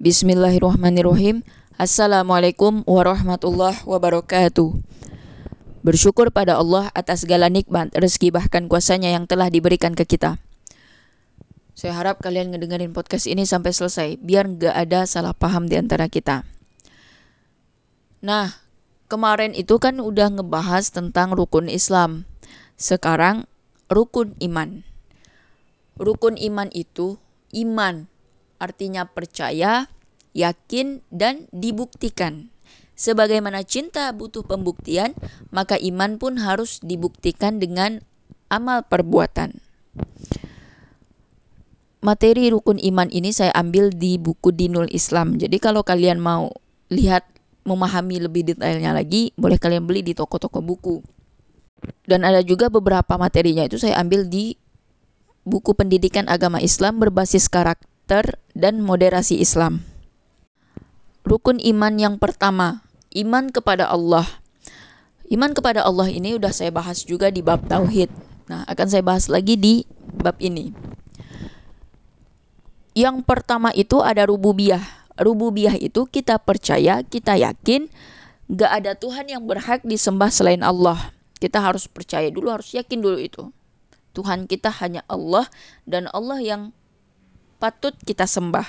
Bismillahirrahmanirrahim. Assalamualaikum warahmatullahi wabarakatuh. Bersyukur pada Allah atas segala nikmat, rezeki bahkan kuasanya yang telah diberikan ke kita. Saya harap kalian ngedengerin podcast ini sampai selesai, biar nggak ada salah paham di antara kita. Nah, kemarin itu kan udah ngebahas tentang rukun Islam. Sekarang rukun iman. Rukun iman itu iman artinya percaya, yakin, dan dibuktikan. Sebagaimana cinta butuh pembuktian, maka iman pun harus dibuktikan dengan amal perbuatan. Materi rukun iman ini saya ambil di buku Dinul Islam. Jadi kalau kalian mau lihat memahami lebih detailnya lagi, boleh kalian beli di toko-toko buku. Dan ada juga beberapa materinya itu saya ambil di buku pendidikan agama Islam berbasis karakter karakter dan moderasi Islam. Rukun iman yang pertama, iman kepada Allah. Iman kepada Allah ini udah saya bahas juga di bab tauhid. Nah, akan saya bahas lagi di bab ini. Yang pertama itu ada rububiyah. Rububiyah itu kita percaya, kita yakin gak ada Tuhan yang berhak disembah selain Allah. Kita harus percaya dulu, harus yakin dulu itu. Tuhan kita hanya Allah dan Allah yang patut kita sembah.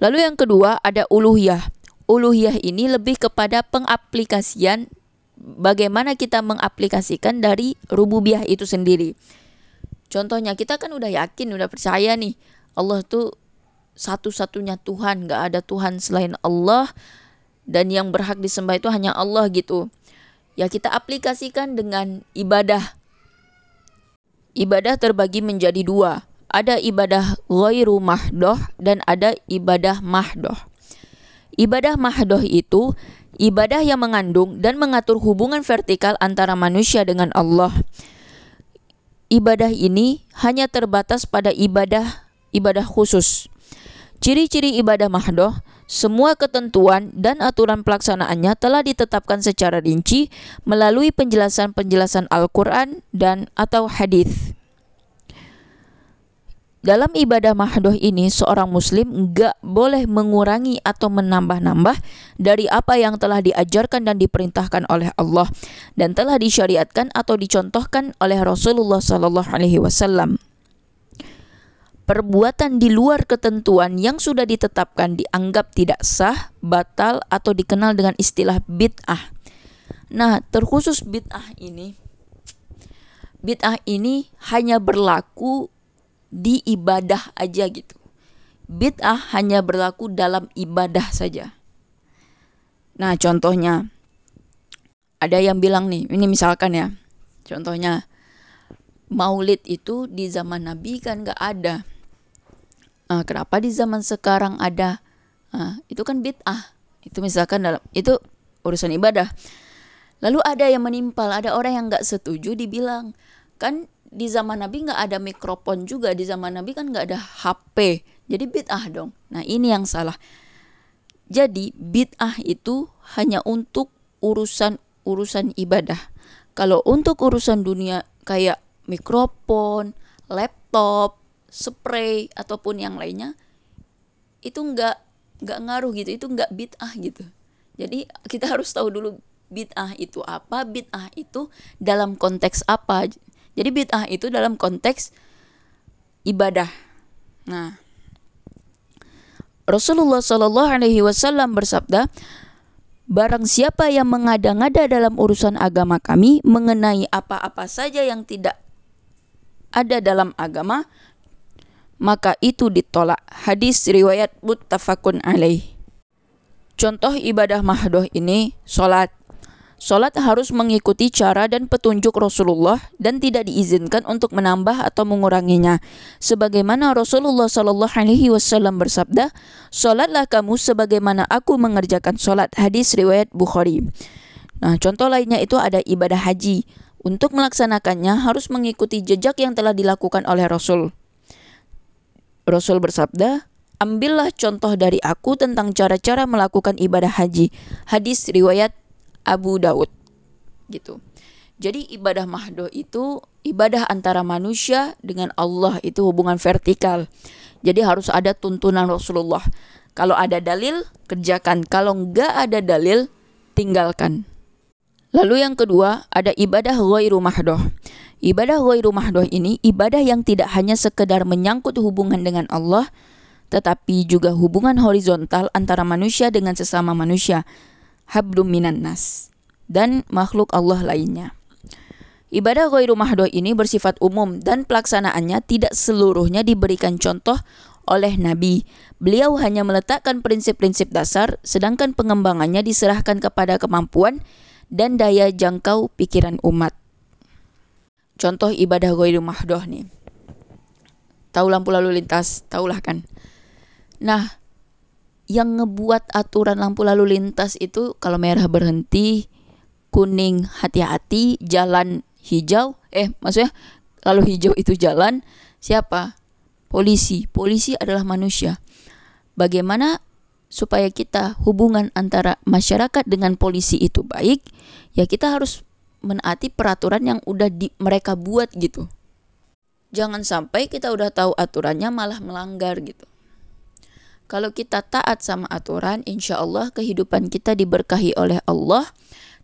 Lalu yang kedua ada uluhiyah. Uluhiyah ini lebih kepada pengaplikasian bagaimana kita mengaplikasikan dari rububiyah itu sendiri. Contohnya kita kan udah yakin, udah percaya nih Allah tuh satu-satunya Tuhan, gak ada Tuhan selain Allah dan yang berhak disembah itu hanya Allah gitu. Ya kita aplikasikan dengan ibadah. Ibadah terbagi menjadi dua ada ibadah ghairu mahdoh dan ada ibadah mahdoh. Ibadah mahdoh itu ibadah yang mengandung dan mengatur hubungan vertikal antara manusia dengan Allah. Ibadah ini hanya terbatas pada ibadah ibadah khusus. Ciri-ciri ibadah mahdoh, semua ketentuan dan aturan pelaksanaannya telah ditetapkan secara rinci melalui penjelasan-penjelasan Al-Quran dan atau hadis. Dalam ibadah mahdoh ini, seorang muslim enggak boleh mengurangi atau menambah-nambah dari apa yang telah diajarkan dan diperintahkan oleh Allah dan telah disyariatkan atau dicontohkan oleh Rasulullah Sallallahu Alaihi Wasallam. Perbuatan di luar ketentuan yang sudah ditetapkan dianggap tidak sah, batal, atau dikenal dengan istilah bid'ah. Nah, terkhusus bid'ah ini, bid'ah ini hanya berlaku di ibadah aja gitu. Bid'ah hanya berlaku dalam ibadah saja. Nah, contohnya ada yang bilang nih, ini misalkan ya. Contohnya Maulid itu di zaman Nabi kan gak ada. Nah, kenapa di zaman sekarang ada? Nah, itu kan bid'ah. Itu misalkan dalam itu urusan ibadah. Lalu ada yang menimpal, ada orang yang gak setuju dibilang kan di zaman Nabi nggak ada mikrofon juga di zaman Nabi kan nggak ada HP jadi bid'ah dong. Nah ini yang salah. Jadi bid'ah itu hanya untuk urusan urusan ibadah. Kalau untuk urusan dunia kayak mikrofon laptop spray ataupun yang lainnya itu nggak nggak ngaruh gitu. Itu nggak bid'ah gitu. Jadi kita harus tahu dulu bid'ah itu apa bid'ah itu dalam konteks apa jadi bid'ah itu dalam konteks ibadah. Nah, Rasulullah Shallallahu Alaihi Wasallam bersabda, Barang siapa yang mengada-ngada dalam urusan agama kami mengenai apa-apa saja yang tidak ada dalam agama, maka itu ditolak. Hadis riwayat muttafaqun alaih. Contoh ibadah mahdoh ini, sholat. Sholat harus mengikuti cara dan petunjuk Rasulullah dan tidak diizinkan untuk menambah atau menguranginya. Sebagaimana Rasulullah Shallallahu Alaihi Wasallam bersabda, "Sholatlah kamu sebagaimana aku mengerjakan sholat." Hadis riwayat Bukhari. Nah, contoh lainnya itu ada ibadah haji. Untuk melaksanakannya harus mengikuti jejak yang telah dilakukan oleh Rasul. Rasul bersabda, Ambillah contoh dari aku tentang cara-cara melakukan ibadah haji. Hadis riwayat Abu Daud gitu. Jadi ibadah mahdoh itu ibadah antara manusia dengan Allah itu hubungan vertikal. Jadi harus ada tuntunan Rasulullah. Kalau ada dalil, kerjakan. Kalau enggak ada dalil, tinggalkan. Lalu yang kedua, ada ibadah ghairu mahdoh. Ibadah ghairu mahdoh ini ibadah yang tidak hanya sekedar menyangkut hubungan dengan Allah, tetapi juga hubungan horizontal antara manusia dengan sesama manusia, hablum minan nas, dan makhluk Allah lainnya. Ibadah ghairu mahdoh ini bersifat umum dan pelaksanaannya tidak seluruhnya diberikan contoh oleh Nabi. Beliau hanya meletakkan prinsip-prinsip dasar, sedangkan pengembangannya diserahkan kepada kemampuan dan daya jangkau pikiran umat. Contoh ibadah ghairu mahdoh nih. Tahu lampu lalu lintas, tahulah kan. Nah, yang ngebuat aturan lampu lalu lintas itu kalau merah berhenti, kuning hati-hati, jalan hijau, eh maksudnya kalau hijau itu jalan, siapa? Polisi. Polisi adalah manusia. Bagaimana supaya kita hubungan antara masyarakat dengan polisi itu baik, ya kita harus menaati peraturan yang udah di, mereka buat gitu. Jangan sampai kita udah tahu aturannya malah melanggar gitu. Kalau kita taat sama aturan, insya Allah kehidupan kita diberkahi oleh Allah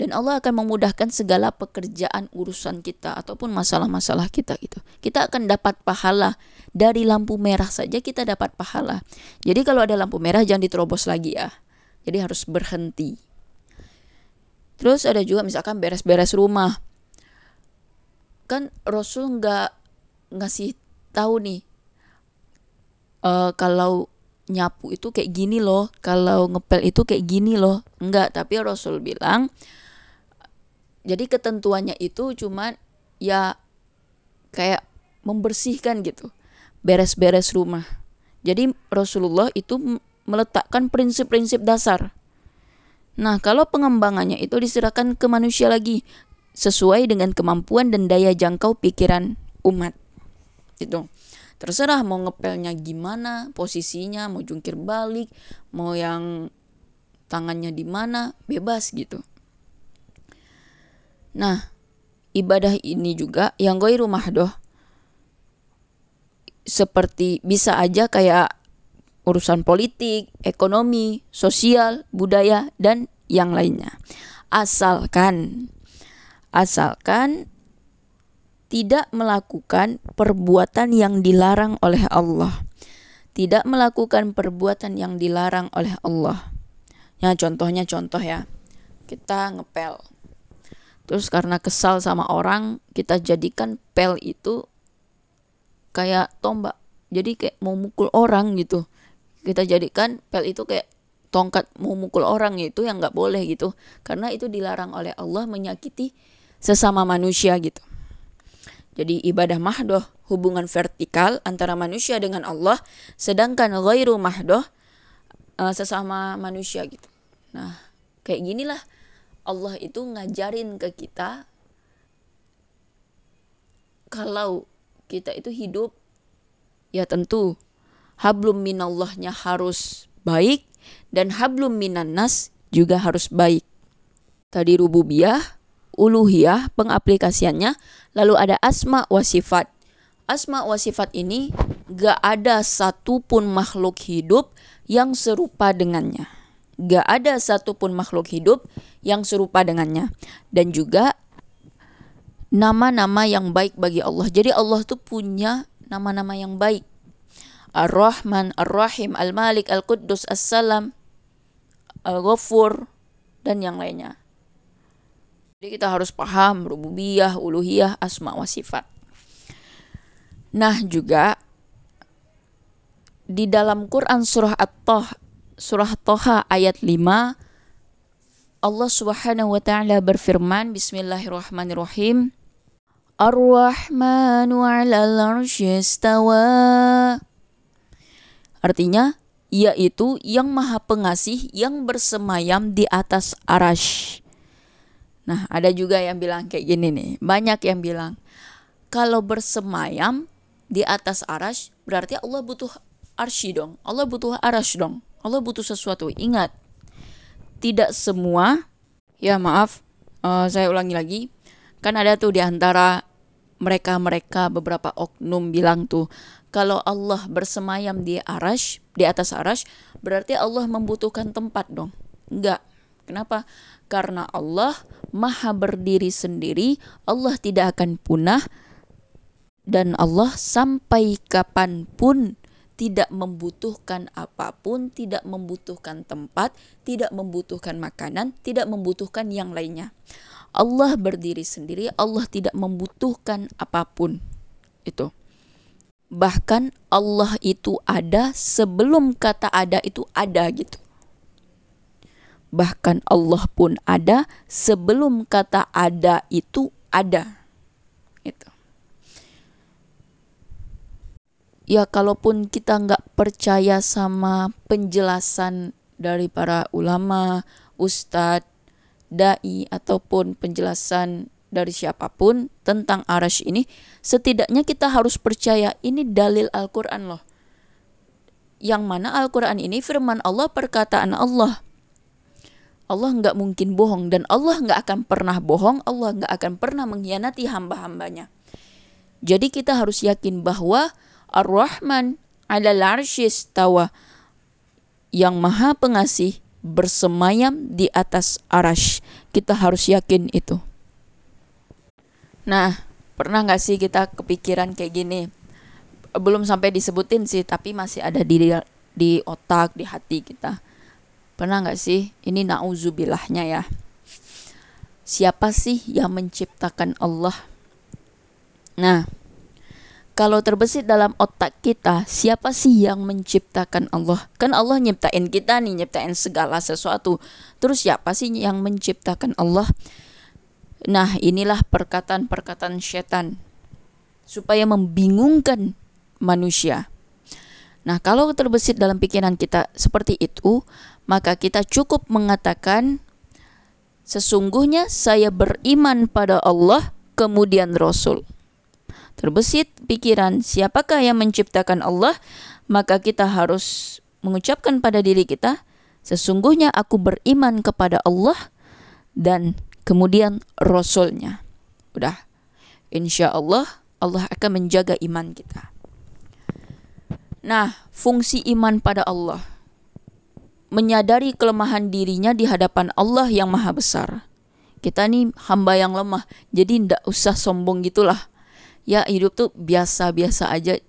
dan Allah akan memudahkan segala pekerjaan urusan kita ataupun masalah-masalah kita gitu. Kita akan dapat pahala dari lampu merah saja kita dapat pahala. Jadi kalau ada lampu merah jangan diterobos lagi ya. Jadi harus berhenti. Terus ada juga misalkan beres-beres rumah. Kan Rasul nggak ngasih tahu nih uh, kalau nyapu itu kayak gini loh, kalau ngepel itu kayak gini loh. Enggak, tapi Rasul bilang jadi ketentuannya itu cuma ya kayak membersihkan gitu. Beres-beres rumah. Jadi Rasulullah itu meletakkan prinsip-prinsip dasar. Nah kalau pengembangannya itu diserahkan ke manusia lagi sesuai dengan kemampuan dan daya jangkau pikiran umat. Itu terserah mau ngepelnya gimana posisinya mau jungkir balik mau yang tangannya di mana bebas gitu Nah, ibadah ini juga yang rumah doh seperti bisa aja kayak urusan politik, ekonomi, sosial, budaya dan yang lainnya. Asalkan asalkan tidak melakukan perbuatan yang dilarang oleh Allah. Tidak melakukan perbuatan yang dilarang oleh Allah. Ya, contohnya contoh ya. Kita ngepel Terus karena kesal sama orang, kita jadikan pel itu kayak tombak. Jadi kayak mau mukul orang gitu. Kita jadikan pel itu kayak tongkat mau mukul orang itu yang nggak boleh gitu. Karena itu dilarang oleh Allah menyakiti sesama manusia gitu. Jadi ibadah mahdoh hubungan vertikal antara manusia dengan Allah, sedangkan ghairu mahdoh uh, sesama manusia gitu. Nah, kayak ginilah Allah itu ngajarin ke kita kalau kita itu hidup ya tentu hablum minallahnya harus baik dan hablum minannas juga harus baik. Tadi rububiyah, uluhiyah pengaplikasiannya, lalu ada asma wa sifat. Asma wa sifat ini gak ada satupun makhluk hidup yang serupa dengannya. Gak ada satupun makhluk hidup yang serupa dengannya. Dan juga nama-nama yang baik bagi Allah. Jadi Allah tuh punya nama-nama yang baik. Ar-Rahman, Ar-Rahim, Al-Malik, Al-Quddus, As-Salam, Al-Ghafur, dan yang lainnya. Jadi kita harus paham rububiyah, uluhiyah, asma wa sifat. Nah juga di dalam Quran surah At-Taha surah Toha ayat 5 Allah Subhanahu wa taala berfirman Bismillahirrahmanirrahim Ar-Rahmanu 'alal istawa Artinya yaitu yang maha pengasih yang bersemayam di atas arash. Nah, ada juga yang bilang kayak gini nih. Banyak yang bilang kalau bersemayam di atas arash berarti Allah butuh arsy dong. Allah butuh arash dong. Allah butuh sesuatu. Ingat, tidak semua, ya maaf, uh, saya ulangi lagi, Kan ada tuh di antara mereka-mereka beberapa oknum bilang tuh kalau Allah bersemayam di arash, di atas arash, berarti Allah membutuhkan tempat dong. Enggak. Kenapa? Karena Allah maha berdiri sendiri, Allah tidak akan punah, dan Allah sampai kapan pun tidak membutuhkan apa pun, tidak membutuhkan tempat, tidak membutuhkan makanan, tidak membutuhkan yang lainnya. Allah berdiri sendiri, Allah tidak membutuhkan apa pun. Itu. Bahkan Allah itu ada sebelum kata ada itu ada gitu. Bahkan Allah pun ada sebelum kata ada itu ada. Itu. ya kalaupun kita nggak percaya sama penjelasan dari para ulama, ustadz, dai ataupun penjelasan dari siapa pun tentang arash ini, setidaknya kita harus percaya ini dalil Al-Quran loh. Yang mana Al-Quran ini firman Allah, perkataan Allah. Allah nggak mungkin bohong dan Allah nggak akan pernah bohong, Allah nggak akan pernah mengkhianati hamba-hambanya. Jadi kita harus yakin bahwa Ar-Rahman ala tawa yang maha pengasih bersemayam di atas arash. Kita harus yakin itu. Nah, pernah nggak sih kita kepikiran kayak gini? Belum sampai disebutin sih, tapi masih ada di di otak, di hati kita. Pernah nggak sih? Ini nauzubillahnya ya. Siapa sih yang menciptakan Allah? Nah, kalau terbesit dalam otak kita, siapa sih yang menciptakan Allah? Kan Allah nyiptain kita nih, nyiptain segala sesuatu. Terus siapa sih yang menciptakan Allah? Nah, inilah perkataan-perkataan setan supaya membingungkan manusia. Nah, kalau terbesit dalam pikiran kita seperti itu, maka kita cukup mengatakan sesungguhnya saya beriman pada Allah kemudian Rasul terbesit pikiran siapakah yang menciptakan Allah, maka kita harus mengucapkan pada diri kita, sesungguhnya aku beriman kepada Allah dan kemudian Rasulnya. Udah, insya Allah Allah akan menjaga iman kita. Nah, fungsi iman pada Allah menyadari kelemahan dirinya di hadapan Allah yang maha besar. Kita nih hamba yang lemah, jadi ndak usah sombong gitulah. Ya hidup tuh biasa-biasa aja.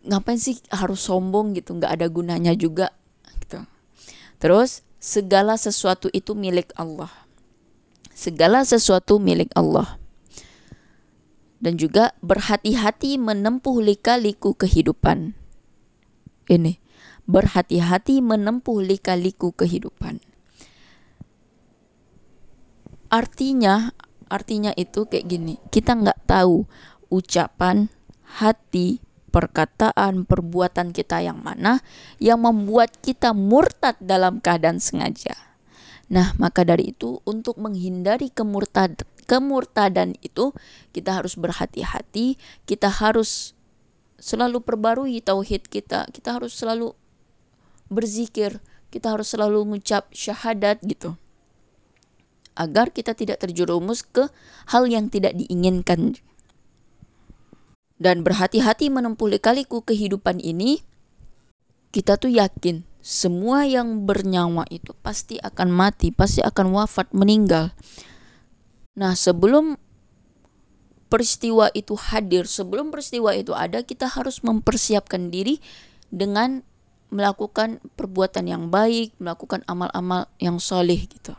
Ngapain sih harus sombong gitu? Nggak ada gunanya juga gitu. Terus segala sesuatu itu milik Allah. Segala sesuatu milik Allah. Dan juga berhati-hati menempuh lika-liku kehidupan. Ini berhati-hati menempuh lika-liku kehidupan artinya Artinya itu kayak gini, kita nggak tahu ucapan, hati, perkataan, perbuatan kita yang mana yang membuat kita murtad dalam keadaan sengaja. Nah, maka dari itu untuk menghindari kemurtad kemurtadan itu kita harus berhati-hati, kita harus selalu perbarui tauhid kita, kita harus selalu berzikir, kita harus selalu mengucap syahadat gitu agar kita tidak terjerumus ke hal yang tidak diinginkan. Dan berhati-hati menempuh kaliku kehidupan ini, kita tuh yakin semua yang bernyawa itu pasti akan mati, pasti akan wafat, meninggal. Nah, sebelum peristiwa itu hadir, sebelum peristiwa itu ada, kita harus mempersiapkan diri dengan melakukan perbuatan yang baik, melakukan amal-amal yang soleh gitu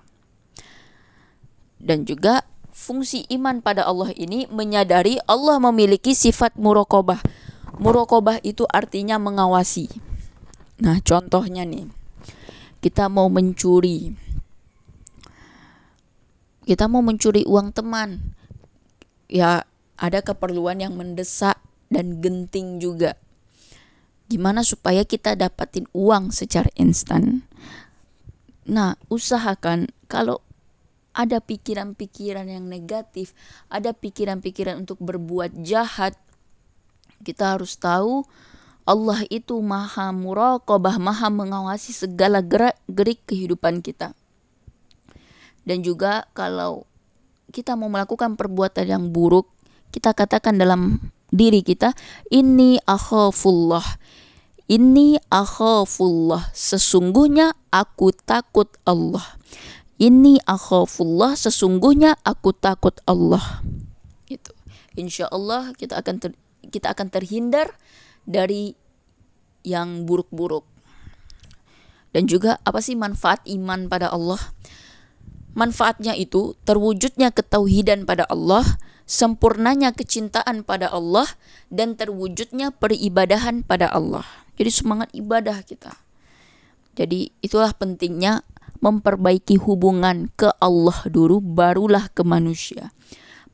dan juga fungsi iman pada Allah ini menyadari Allah memiliki sifat murokobah. Murokobah itu artinya mengawasi. Nah, contohnya nih, kita mau mencuri. Kita mau mencuri uang teman. Ya, ada keperluan yang mendesak dan genting juga. Gimana supaya kita dapatin uang secara instan? Nah, usahakan kalau ada pikiran-pikiran yang negatif, ada pikiran-pikiran untuk berbuat jahat. Kita harus tahu Allah itu maha muraqabah, maha mengawasi segala gerak gerik kehidupan kita. Dan juga kalau kita mau melakukan perbuatan yang buruk, kita katakan dalam diri kita, ini akhafullah. Ini akhafullah. Sesungguhnya aku takut Allah. Ini akhafullah. Sesungguhnya aku takut Allah. Itu. Insya Allah kita akan ter, kita akan terhindar dari yang buruk-buruk. Dan juga apa sih manfaat iman pada Allah? Manfaatnya itu terwujudnya ketauhidan pada Allah, sempurnanya kecintaan pada Allah, dan terwujudnya peribadahan pada Allah. Jadi semangat ibadah kita. Jadi itulah pentingnya memperbaiki hubungan ke Allah dulu, barulah ke manusia.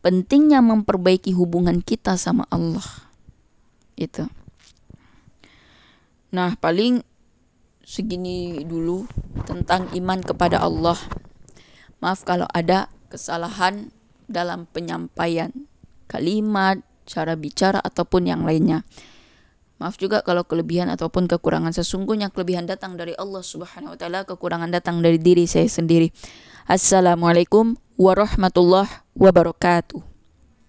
Pentingnya memperbaiki hubungan kita sama Allah. Itu. Nah, paling segini dulu tentang iman kepada Allah. Maaf kalau ada kesalahan dalam penyampaian kalimat, cara bicara ataupun yang lainnya. Maaf juga kalau kelebihan ataupun kekurangan sesungguhnya kelebihan datang dari Allah Subhanahu wa taala, kekurangan datang dari diri saya sendiri. Assalamualaikum warahmatullahi wabarakatuh.